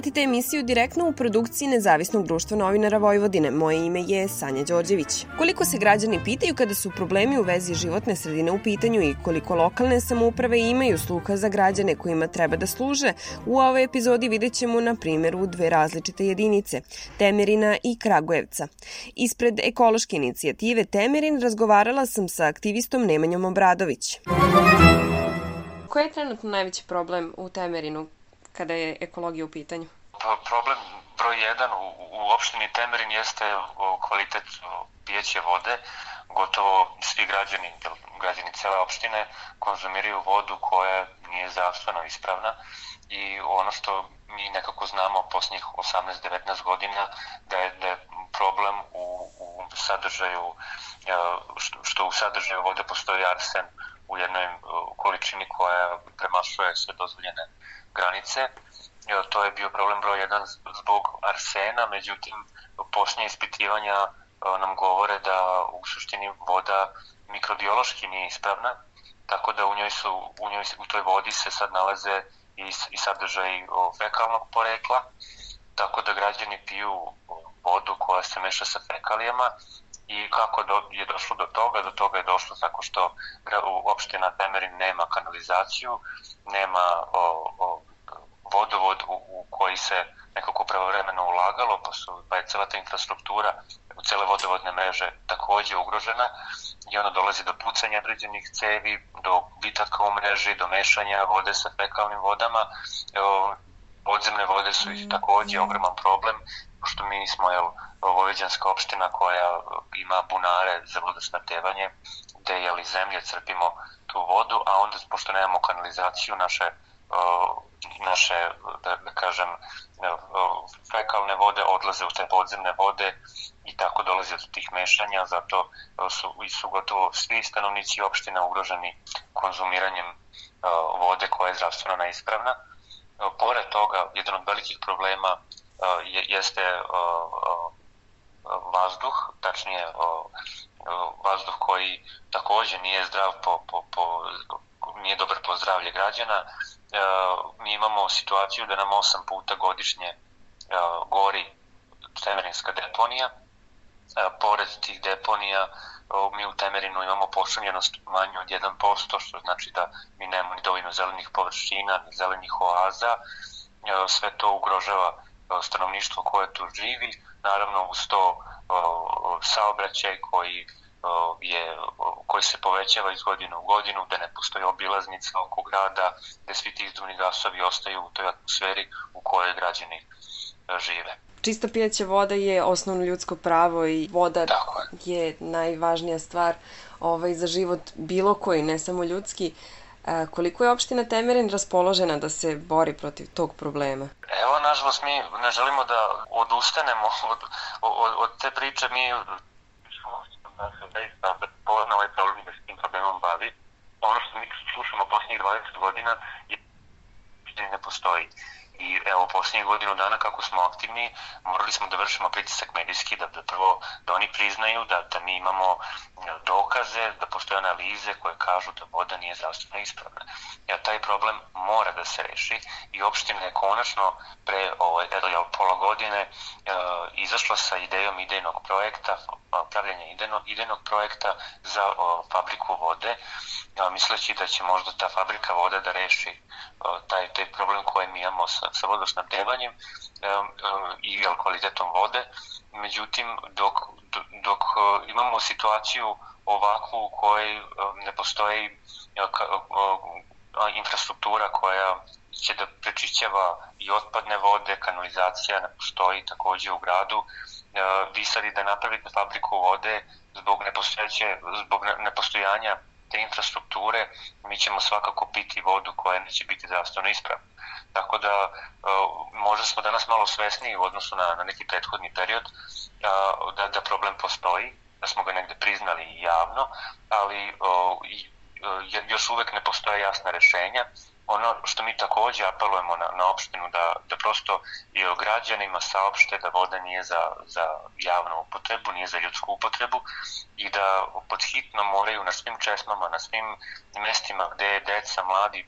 Pratite emisiju direktno u produkciji Nezavisnog društva novinara Vojvodine. Moje ime je Sanja Đorđević. Koliko se građani pitaju kada su problemi u vezi životne sredine u pitanju i koliko lokalne samouprave imaju sluha za građane kojima treba da služe, u ovoj epizodi vidjet ćemo na primjeru dve različite jedinice, Temerina i Kragujevca. Ispred ekološke inicijative Temerin razgovarala sam sa aktivistom Nemanjom Obradović. Koji je trenutno najveći problem u Temerinu kada je ekologija u pitanju? Pa, problem broj jedan u, u opštini Temerin jeste kvalitet pijeće vode. Gotovo svi građani, građani cele opštine konzumiraju vodu koja nije zdravstveno ispravna i ono što mi nekako znamo posljednjih 18-19 godina da je, da je problem u, u sadržaju što, što u sadržaju vode postoji arsen u jednoj količini koja premašuje sve dozvoljene granice. To je bio problem broj jedan zbog arsena, međutim, posljednje ispitivanja nam govore da u suštini voda mikrobiološki nije ispravna, tako da u njoj su u njoj u toj vodi se sad nalaze i, i sadržaj fekalnog porekla, tako da građani piju vodu koja se meša sa fekalijama i kako do, je došlo do toga, do toga je došlo tako što opština Temerin nema kanalizaciju, nema o, o, vodovod u, u koji se nekako pravovremeno ulagalo, pa, su, pa je cela ta infrastruktura u cele vodovodne mreže takođe ugrožena i onda dolazi do pucanja određenih cevi, do bitaka u mreži, do mešanja vode sa fekalnim vodama. Evo, podzemne vode su ih takođe ogroman problem, pošto mi smo jel, Vojvođanska opština koja ima bunare za vodosnabdevanje, gde jel, iz zemlje crpimo tu vodu, a onda pošto nemamo kanalizaciju, naše naše, da, da kažem, fekalne vode odlaze u te podzemne vode i tako dolazi do tih mešanja, zato su, su gotovo svi stanovnici opština ugroženi konzumiranjem vode koja je zdravstveno neispravna. Pored toga, jedan od velikih problema jeste vazduh, tačnije vazduh koji takođe nije zdrav po, po, po nije dobar po zdravlje građana. Mi imamo situaciju da nam osam puta godišnje gori temerinska deponija. Pored tih deponija mi u Temerinu imamo pošumljenost manju od 1%, što znači da mi nemamo ni dovoljno zelenih površina, ni zelenih oaza. Sve to ugrožava stanovništvo koje tu živi. Naravno, uz to saobraćaj koji je, koji se povećava iz godine u godinu, da ne postoji obilaznica oko grada, da svi ti izduvni gasovi ostaju u toj atmosferi u kojoj građani e, žive. Čista pijaća voda je osnovno ljudsko pravo i voda Tako je. je najvažnija stvar ovaj, za život bilo koji, ne samo ljudski. Koliko je opština Temerin raspoložena da se bori protiv tog problema? Evo, nažalost, mi ne želimo da odustanemo od, od, od te priče. Mi da se zaista prepozna ovaj problem da se tim problemom bavi. Ono što mi slušamo posljednjih 20 godina je ne postoji. I evo, posljednjih godinu dana kako smo aktivni, morali smo da vršimo pritisak medijski, da, da prvo da oni priznaju da, da mi imamo dokaze, da postoje analize koje kažu da voda nije zdravstveno ispravna. Ja, taj problem mora da se reši i opština je konačno pre ovaj, pola godine uh, izašla sa idejom idejnog projekta, pravljanja idejno, idejnog projekta za uh, fabriku vode, uh, misleći da će možda ta fabrika vode da reši taj, taj problem koji mi imamo sa, sa vodosnabdevanjem i kvalitetom vode. Međutim, dok, dok imamo situaciju ovakvu u kojoj ne postoji infrastruktura koja će da prečišćava i otpadne vode, kanalizacija ne postoji takođe u gradu. Vi sad i da napravite fabriku vode zbog, zbog nepostojanja te infrastrukture, mi ćemo svakako piti vodu koja neće biti zdravstveno ispravna. Tako da možda smo danas malo svesniji u odnosu na, na neki prethodni period da, da problem postoji, da smo ga negde priznali javno, ali o, još uvek ne postoje jasna rešenja ono što mi takođe apelujemo na, na opštinu da, da prosto i o građanima saopšte da voda nije za, za javnu upotrebu, nije za ljudsku upotrebu i da podhitno moraju na svim česmama, na svim mestima gde deca, mladi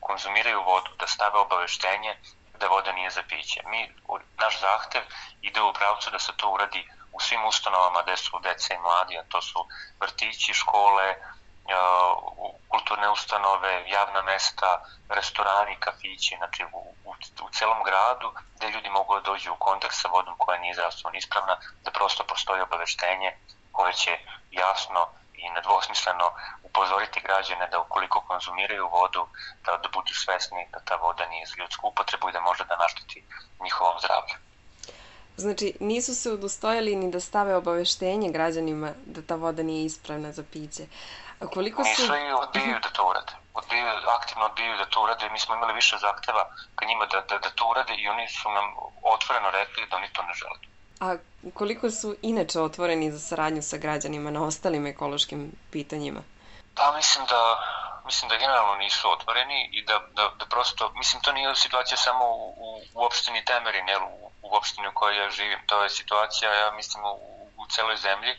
konzumiraju vodu, da stave obaveštenje da voda nije za piće. Mi, naš zahtev ide u pravcu da se to uradi u svim ustanovama gde su deca i mladi, a to su vrtići, škole, kulturne ustanove, javna mesta, restorani, kafići, znači u, u, u celom gradu gde ljudi mogu da dođu u kontakt sa vodom koja nije zdravstveno ispravna, da prosto postoji obaveštenje koje će jasno i nedvosmisleno upozoriti građane da ukoliko konzumiraju vodu, da, da budu svesni da ta voda nije za ljudsku upotrebu i da može da našteti njihovom zdravlju. Znači, nisu se udostojali ni da stave obaveštenje građanima da ta voda nije ispravna za piće. A koliko nisu su... i odbijaju da to urade. Odbijaju, aktivno odbijaju da to urade. Mi smo imali više zahteva ka njima da, da, da to urade i oni su nam otvoreno rekli da oni to ne žele. A koliko su inače otvoreni za saradnju sa građanima na ostalim ekološkim pitanjima? Pa mislim da mislim da generalno nisu otvoreni i da, da, da prosto, mislim to nije situacija samo u, u, u opštini Temerin, jel, u, opštini u kojoj ja živim, to je situacija, ja mislim, u, u celoj zemlji.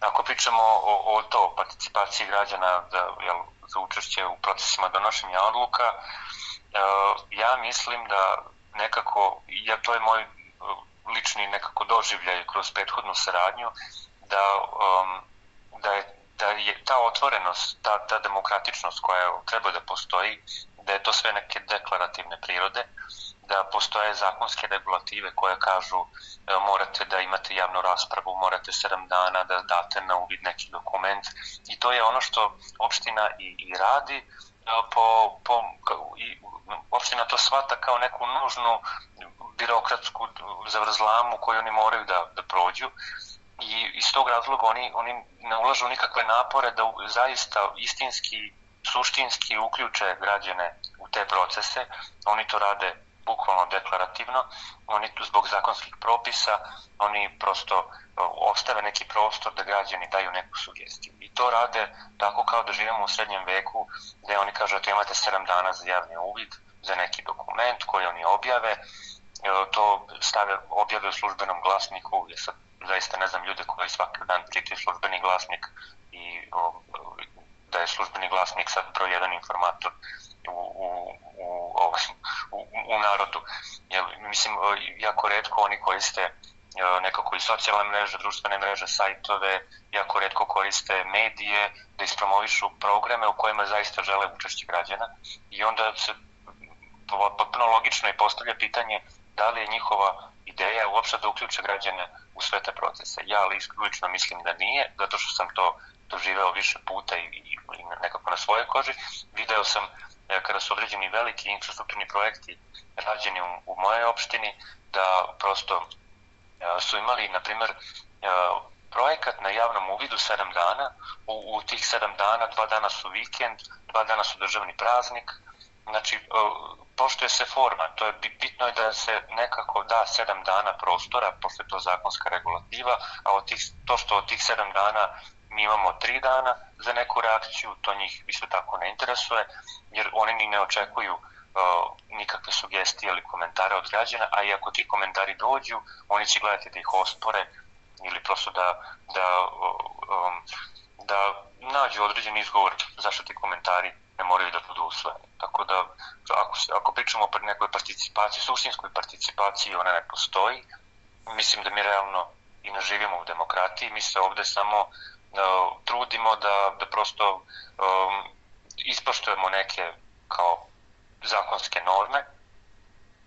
Ako pričamo o, o to, participaciji građana za, jel, za učešće u procesima donošenja odluka, ja mislim da nekako, ja to je moj lični nekako doživljaj kroz prethodnu saradnju, da, um, da, je, da je ta otvorenost, ta, ta demokratičnost koja treba da postoji, da je to sve neke deklarativne prirode, da postoje zakonske regulative koje kažu e, morate da imate javnu raspravu, morate 7 dana da date na uvid neki dokument i to je ono što opština i, i radi e, po, po, i opština to shvata kao neku nužnu birokratsku zavrzlamu koju oni moraju da, da prođu i iz tog razloga oni, oni ne ulažu nikakve napore da zaista istinski, suštinski uključe građane u te procese. Oni to rade bukvalno deklarativno, oni tu zbog zakonskih propisa, oni prosto ostave neki prostor da građani daju neku sugestiju. I to rade tako kao da živimo u srednjem veku, gde oni kažu da imate 7 dana za javni uvid, za neki dokument koji oni objave, to stave, objave u službenom glasniku, ja sad zaista ne znam ljude koji svaki dan čitaju službeni glasnik i o, da je službeni glasnik sad broj jedan informator u, u, u, u, u narodu. Jel, mislim, jako redko oni koriste nekako i socijalne mreže, društvene mreže, sajtove, jako redko koriste medije da ispromovišu programe u kojima zaista žele učešće građana i onda se potpuno logično i postavlja pitanje da li je njihova ideja uopšte da uključe građane u sve te procese. Ja lično mislim da nije, zato što sam to doživeo više puta i, i, i nekako na svojoj koži. Video sam e, kada su određeni veliki infrastrukturni projekti rađeni u, u mojoj opštini, da prosto e, su imali, na primer, e, projekat na javnom uvidu 7 dana, u, u tih 7 dana, dva dana su vikend, dva dana su državni praznik, znači poštuje se forma, to je bitno je da se nekako da 7 dana prostora, pošto je to zakonska regulativa, a od tih, to što od tih 7 dana mi imamo 3 dana za neku reakciju, to njih isto tako ne interesuje, jer oni ni ne očekuju uh, nikakve sugestije ili komentare od građana, a i ako ti komentari dođu, oni će gledati da ih ospore ili prosto da, da, um, da nađu određen izgovor zašto ti komentari ne moraju da budu usvojeni. Tako da, ako, ako pričamo o nekoj participaciji, suštinskoj participaciji, ona ne postoji. Mislim da mi realno i ne živimo u demokratiji, mi se ovde samo uh, trudimo da, da prosto um, ispoštujemo neke kao zakonske norme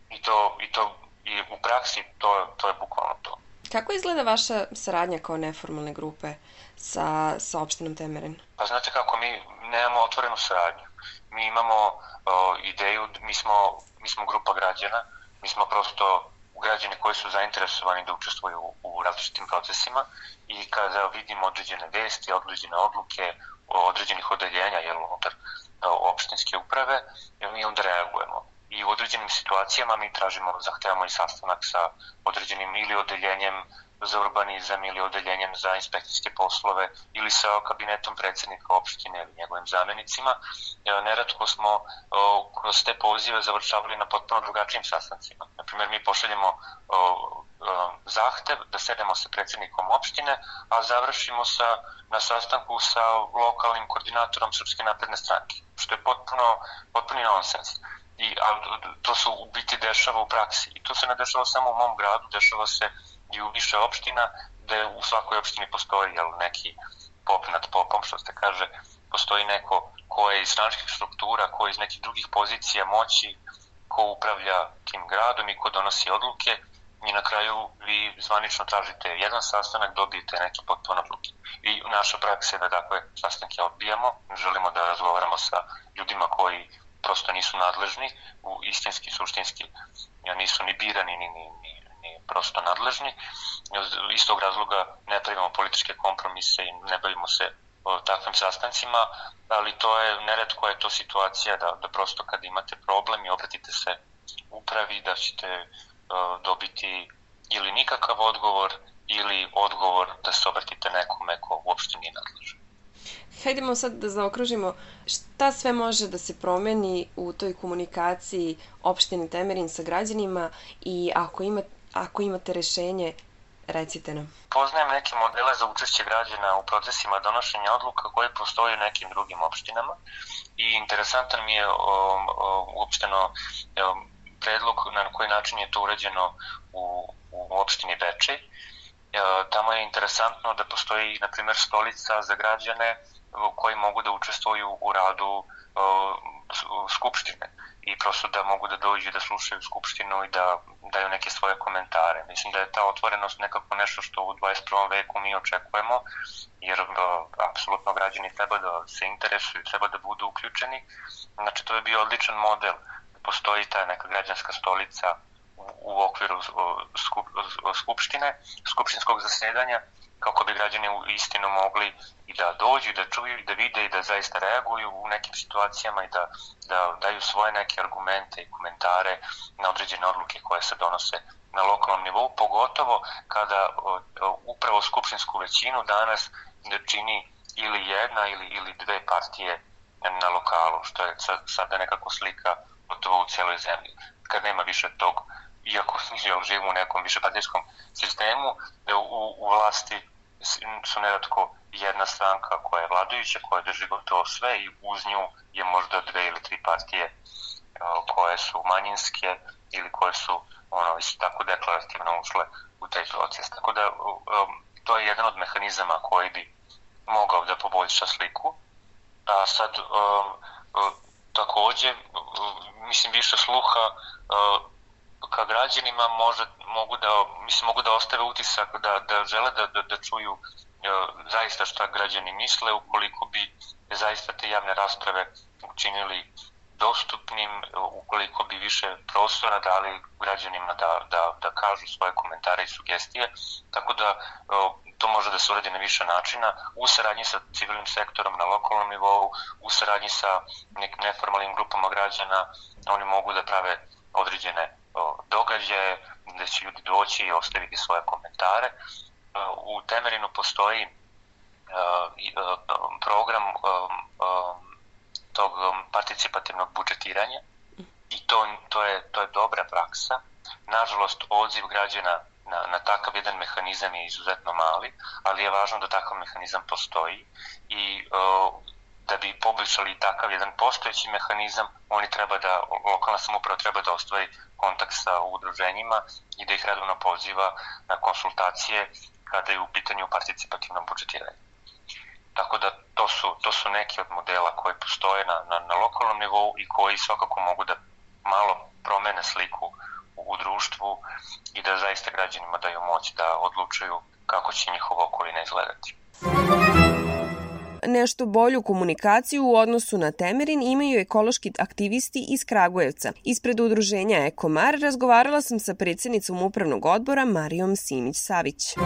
i to, i to i u praksi to, to je bukvalno to. Kako izgleda vaša saradnja kao neformalne grupe sa, sa opštinom Temerin? Pa znate kako, mi nemamo otvorenu saradnju. Mi imamo o, ideju, mi smo, mi smo grupa građana, mi smo prosto građani koji su zainteresovani da učestvuju u, u različitim procesima i kada vidimo određene vesti, određene odluke određenih odeljenja jel, unutar opštinske uprave, mi onda reagujemo. I u određenim situacijama mi tražimo, zahtevamo i sastanak sa određenim ili odeljenjem za urbanizam ili odeljenjem za inspekcijske poslove ili sa kabinetom predsednika opštine ili njegovim zamenicima. Neretko smo kroz te pozive završavali na potpuno drugačijim sastancima. Naprimjer, mi pošaljemo zahtev da sedemo sa predsednikom opštine, a završimo sa, na sastanku sa lokalnim koordinatorom Srpske napredne stranke, što je potpuno, potpuni nonsens I, a to se u biti dešava u praksi. I to se ne dešava samo u mom gradu, dešava se i u više opština, gde u svakoj opštini postoji jel, neki pop nad popom, što se kaže, postoji neko ko je iz stranačkih struktura, ko je iz nekih drugih pozicija moći, ko upravlja tim gradom i ko donosi odluke i na kraju vi zvanično tražite jedan sastanak, dobijete neke potpuno odluke. I naša praksa je da takve sastanke odbijamo, želimo da razgovaramo sa ljudima koji prosto nisu nadležni, u istinski, suštinski nisu ni birani, ni, ni, ni, ni prosto nadležni. Iz tog razloga ne pravimo političke kompromise i ne bavimo se o takvim sastancima, ali to je neretko je to situacija da, da prosto kad imate problem i obratite se upravi da ćete dobiti ili nikakav odgovor ili odgovor da se obratite nekome ko uopšte nije nadležan. Hajdemo sad da zaokružimo šta sve može da se promeni u toj komunikaciji opštine Temerin sa građanima i ako, ima, ako imate rešenje, recite nam. Poznajem neke modele za učešće građana u procesima donošenja odluka koje postoje u nekim drugim opštinama i interesantan mi je o, o, uopšteno o, predlog na koji način je to urađeno u, u opštini Bečej. E, tamo je interesantno da postoji, na primjer, stolica za građane koji mogu da učestvuju u radu skupštine i prosto da mogu da dođu da slušaju skupštinu i da daju neke svoje komentare. Mislim da je ta otvorenost nekako nešto što u 21. veku mi očekujemo, jer uh, apsolutno građani treba da se interesuju, treba da budu uključeni. Znači to je bio odličan model. Postoji ta neka građanska stolica u, u okviru skup, skupštine, skupštinskog zasedanja, kako bi građani u istinu mogli i da dođu i da čuju i da vide i da zaista reaguju u nekim situacijama i da, da daju svoje neke argumente i komentare na određene odluke koje se donose na lokalnom nivou, pogotovo kada upravo skupštinsku većinu danas da čini ili jedna ili, ili dve partije na lokalu, što je sada nekako slika gotovo u celoj zemlji. Kad nema više tog, iako živimo u nekom višepartijskom sistemu, da u, u vlasti su nedatko jedna stranka koja je vladajuća, koja drži gotovo sve i uz nju je možda dve ili tri partije koje su manjinske ili koje su ono, isto tako deklarativno ušle u taj proces. Tako da um, to je jedan od mehanizama koji bi mogao da poboljša sliku. A sad um, takođe mislim više sluha ka građanima može, mogu da, mislim, mogu da ostave utisak da, da žele da, da, da čuju zaista šta građani misle ukoliko bi zaista te javne rasprave učinili dostupnim, ukoliko bi više prostora dali građanima da, da, da kažu svoje komentare i sugestije, tako da to može da se uradi na više načina, u saradnji sa civilnim sektorom na lokalnom nivou, u saradnji sa nekim neformalnim grupama građana, oni mogu da prave određene događaje gde će ljudi doći i ostaviti svoje komentare. U Temerinu postoji program tog participativnog budžetiranja i to, to, je, to je dobra praksa. Nažalost, odziv građana na, na takav jedan mehanizam je izuzetno mali, ali je važno da takav mehanizam postoji i da bi poboljšali takav jedan postojeći mehanizam, oni treba da, lokalna samuprava treba da ostvari kontakt sa udruženjima i da ih redovno poziva na konsultacije kada je u pitanju participativno budžetiranje. Tako da to su, to su neki od modela koji postoje na, na, na lokalnom nivou i koji svakako mogu da malo promene sliku u, u društvu i da zaista građanima daju moć da odlučuju kako će njihova okolina izgledati nešto bolju komunikaciju u odnosu na Temerin imaju ekološki aktivisti iz Kragujevca. Ispred udruženja Ekomar razgovarala sam sa predsednicom upravnog odbora Marijom Simić-Savić.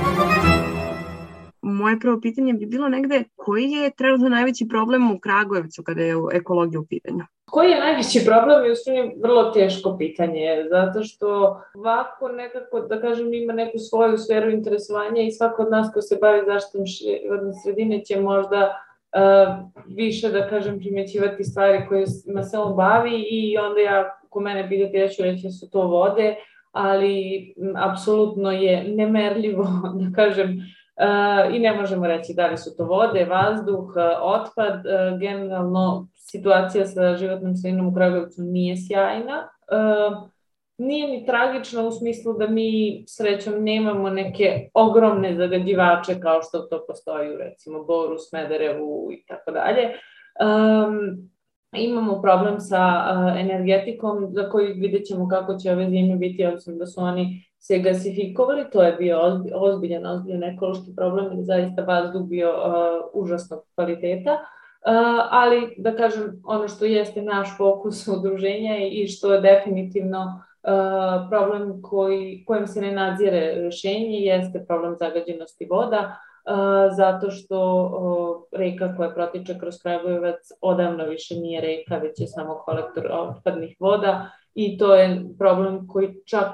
Moje prvo pitanje bi bilo negde koji je trenutno najveći problem u Kragujevcu kada je ekologija u pitanju? Koji je najveći problem je u stvari vrlo teško pitanje, zato što ovako nekako, da kažem, ima neku svoju sferu interesovanja i svako od nas ko se bavi zaštitom životne sredine će možda uh, više, da kažem, primećivati stvari koje se on bavi i onda ja, ko mene pitate, ja ću reći da su to vode, ali m, apsolutno je nemerljivo, da kažem, i ne možemo reći da li su to vode, vazduh, otpad, generalno situacija sa životnom sredinom u Kragujevcu nije sjajna. Nije ni tragična u smislu da mi srećom nemamo neke ogromne zagađivače kao što to postoji u recimo Boru, Smederevu i tako dalje. Imamo problem sa energetikom za koji vidjet ćemo kako će ove zime biti, odnosno da su oni se gasifikovali, to je bio ozbiljan, ozbiljan ekološki problem, jer zaista vazduh bio uh, užasnog kvaliteta. Uh, ali, da kažem, ono što jeste naš fokus udruženja i što je definitivno uh, problem koji, kojem se ne nadzire rešenje jeste problem zagađenosti voda, zato što reka koja protiče kroz Kragujevac odavno više nije reka, već je samo kolektor otpadnih voda i to je problem koji čak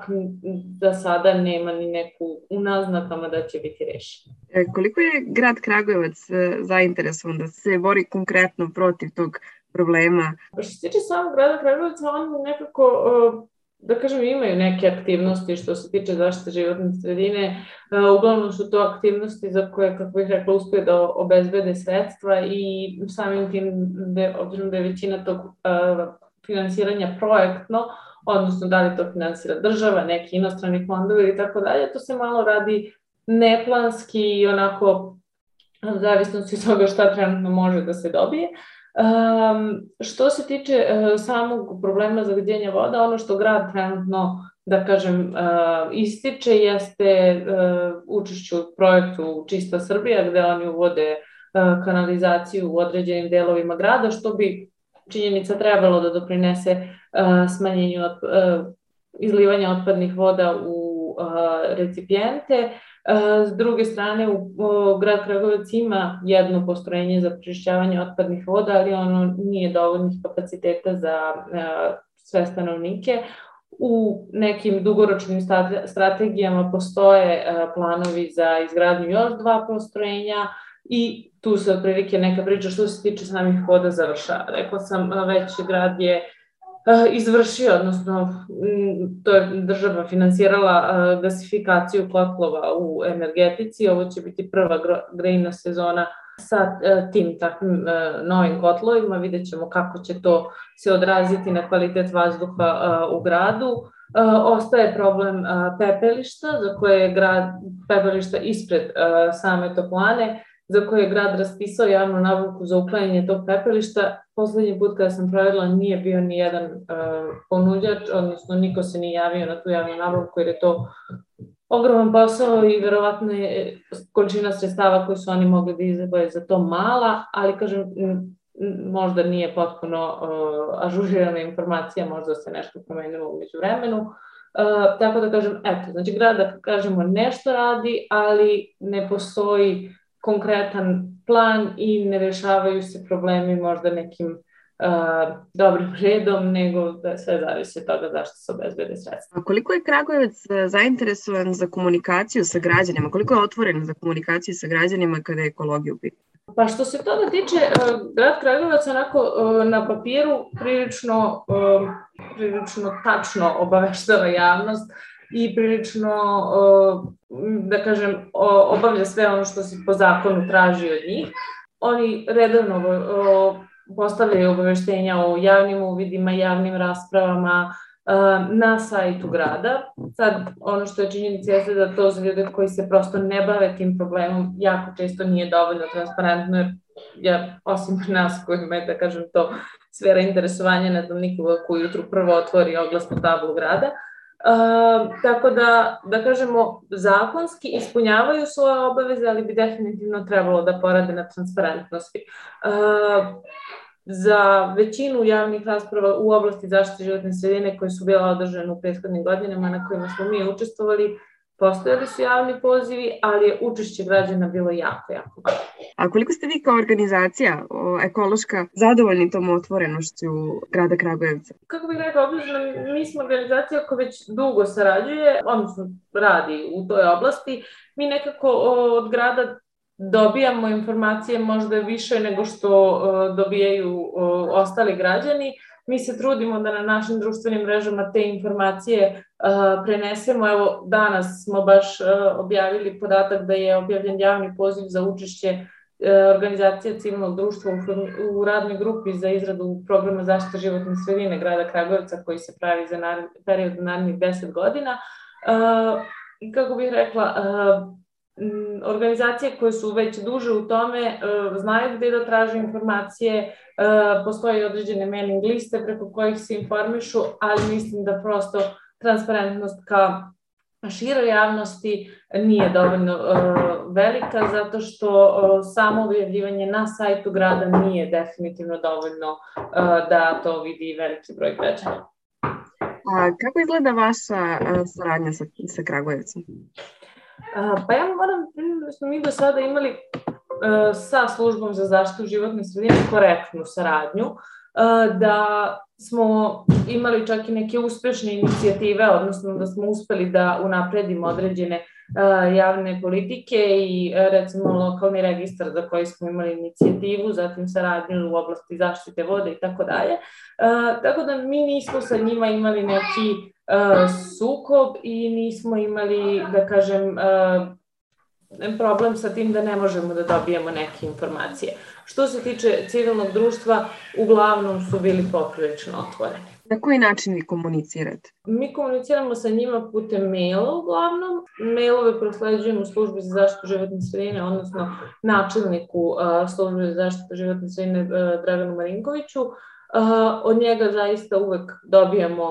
za sada nema ni neku u naznakama da će biti rešen. E, koliko je grad Kragujevac e, zainteresovan da se bori konkretno protiv tog problema? Što se tiče samog grada Kragujevca, on nekako da kažem, imaju neke aktivnosti što se tiče zaštite životne sredine. E, uglavnom su to aktivnosti za koje, kako bih rekla, uspije da obezbede sredstva i samim tim, de, obzirom da je većina tog finansiranja projektno, odnosno da li to finansira država, neki inostrani fondovi ili tako dalje, to se malo radi neplanski i onako u zavisnosti od toga šta trenutno može da se dobije. Um, što se tiče uh, samog problema zagađenja voda, ono što grad trenutno, da kažem, uh, ističe jeste uh, učešću u projektu Čista Srbija, gde oni uvode uh, kanalizaciju u određenim delovima grada, što bi činjenica trebalo da doprinese uh, smanjenju od, uh, izlivanja otpadnih voda u uh, recipijente. S druge strane, u, u grad Kragovac ima jedno postrojenje za prečišćavanje otpadnih voda, ali ono nije dovoljnih kapaciteta za sve stanovnike. U nekim dugoročnim strategijama postoje planovi za izgradnju još dva postrojenja i tu se otprilike neka priča što se tiče samih voda završa. Rekla sam, već grad je izvršio, odnosno to je država finansirala gasifikaciju kotlova u energetici. Ovo će biti prva grejna sezona sa tim takvim novim kotlovima. Vidjet ćemo kako će to se odraziti na kvalitet vazduha u gradu. Ostaje problem pepelišta, za koje je grad pepelišta ispred same toplane za koje je grad raspisao javnu nabavku za uklanjanje tog pepelišta. Poslednji put kada sam provedila nije bio ni jedan uh, ponuđač, odnosno niko se nije javio na tu javnu nabavku jer je to ogroman posao i verovatno je količina sredstava koju su oni mogli da izabaju za to mala, ali kažem, možda nije potpuno uh, ažurirana informacija, možda se nešto promenilo umeđu vremenu. Uh, tako da kažem, eto, znači grad da kažemo nešto radi, ali ne postoji konkretan plan i ne rešavaju se problemi možda nekim uh, dobrim redom, nego da sve zavisi od toga zašto se obezbede sredstva. A koliko je Kragujevac e, zainteresovan za komunikaciju sa građanima? Koliko je otvoren za komunikaciju sa građanima kada je ekologija u pitanju? Pa što se toga tiče, grad Kragujevac onako na papiru prilično, prilično tačno obaveštava javnost i prilično, da kažem, obavlja sve ono što se po zakonu traži od njih. Oni redovno postavljaju obaveštenja o javnim uvidima, javnim raspravama, na sajtu grada. Sad, ono što je činjenica jeste da to za ljude koji se prosto ne bave tim problemom jako često nije dovoljno transparentno, jer ja, osim nas kojima je, da kažem, to sfera interesovanja, ne znam koji jutru prvo otvori oglasnu tablu grada, Uh, tako da, da kažemo, zakonski ispunjavaju svoje obaveze, ali bi definitivno trebalo da porade na transparentnosti. Uh, za većinu javnih rasprava u oblasti zaštite životne sredine koje su bila održane u prethodnim godinama na kojima smo mi učestvovali, Postojali su javni pozivi, ali je učešće građana bilo jako, jako. A koliko ste vi kao organizacija ekološka zadovoljni tom otvorenošću grada Kragujevca? Kako bih rekao, obližno, mi smo organizacija koja već dugo sarađuje, odnosno radi u toj oblasti. Mi nekako od grada dobijamo informacije možda više nego što dobijaju ostali građani mi se trudimo da na našim društvenim mrežama te informacije uh, prenesemo. Evo, danas smo baš uh, objavili podatak da je objavljen javni poziv za učešće organizacija civilnog društva u, u radnoj grupi za izradu programa zaštite životne sredine grada Kragujevca koji se pravi za nared, period narednih 10 godina. Uh, kako bih rekla, uh, organizacije koje su već duže u tome znaju gde da traže informacije, postoje određene mailing liste preko kojih se informišu, ali mislim da prosto transparentnost ka široj javnosti nije dovoljno uh, velika zato što samo objavljivanje na sajtu grada nije definitivno dovoljno da to vidi veliki broj građana. A kako izgleda vaša saradnja sa, sa Kragujevcom? Pa ja moram, da smo mi do sada imali sa službom za zaštitu životne sredine korektnu saradnju, da smo imali čak i neke uspešne inicijative, odnosno da smo uspeli da unapredimo određene javne politike i recimo lokalni registar za koji smo imali inicijativu, zatim saradnju u oblasti zaštite vode i tako dalje. Tako da mi nismo sa njima imali neki sukob i nismo imali, da kažem, problem sa tim da ne možemo da dobijemo neke informacije. Što se tiče civilnog društva, uglavnom su bili poprilično otvoreni. Na koji način vi komunicirate? Mi komuniciramo sa njima putem maila uglavnom. Mailove prosleđujemo u službi za zaštitu životne sredine, odnosno načelniku uh, službe za zaštitu životne sredine Draganu Marinkoviću. Od njega zaista uvek dobijamo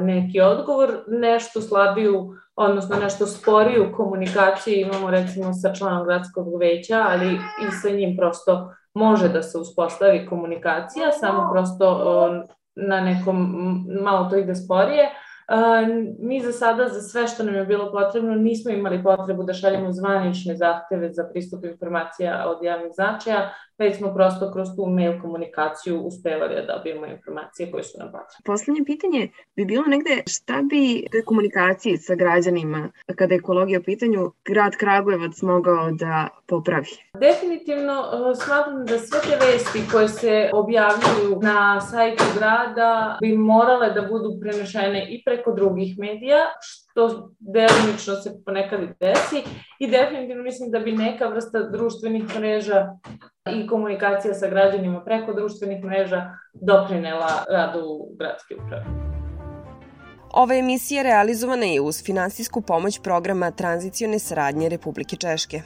neki odgovor, nešto slabiju, odnosno nešto sporiju komunikaciju imamo recimo sa članom gradskog veća, ali i sa njim prosto može da se uspostavi komunikacija, samo prosto na nekom, malo to ide sporije. Mi za sada, za sve što nam je bilo potrebno, nismo imali potrebu da šaljemo zvanične zahteve za pristup informacija od javnih značaja, već smo prosto kroz tu mail komunikaciju uspevali da dobijemo informacije koje su nam potrebne. Poslednje pitanje bi bilo negde šta bi te komunikaciji sa građanima kada je ekologija u pitanju grad Kragujevac mogao da popravi? Definitivno uh, smatram da sve te vesti koje se objavljuju na sajtu grada bi morale da budu prenešene i preko drugih medija, što delimično se ponekad i desi i definitivno mislim da bi neka vrsta društvenih mreža i komunikacija sa građanima preko društvenih mreža doprinela radu gradske uprave. Ova emisija realizovana je uz finansijsku pomoć programa tranzicione saradnje Republike Češke.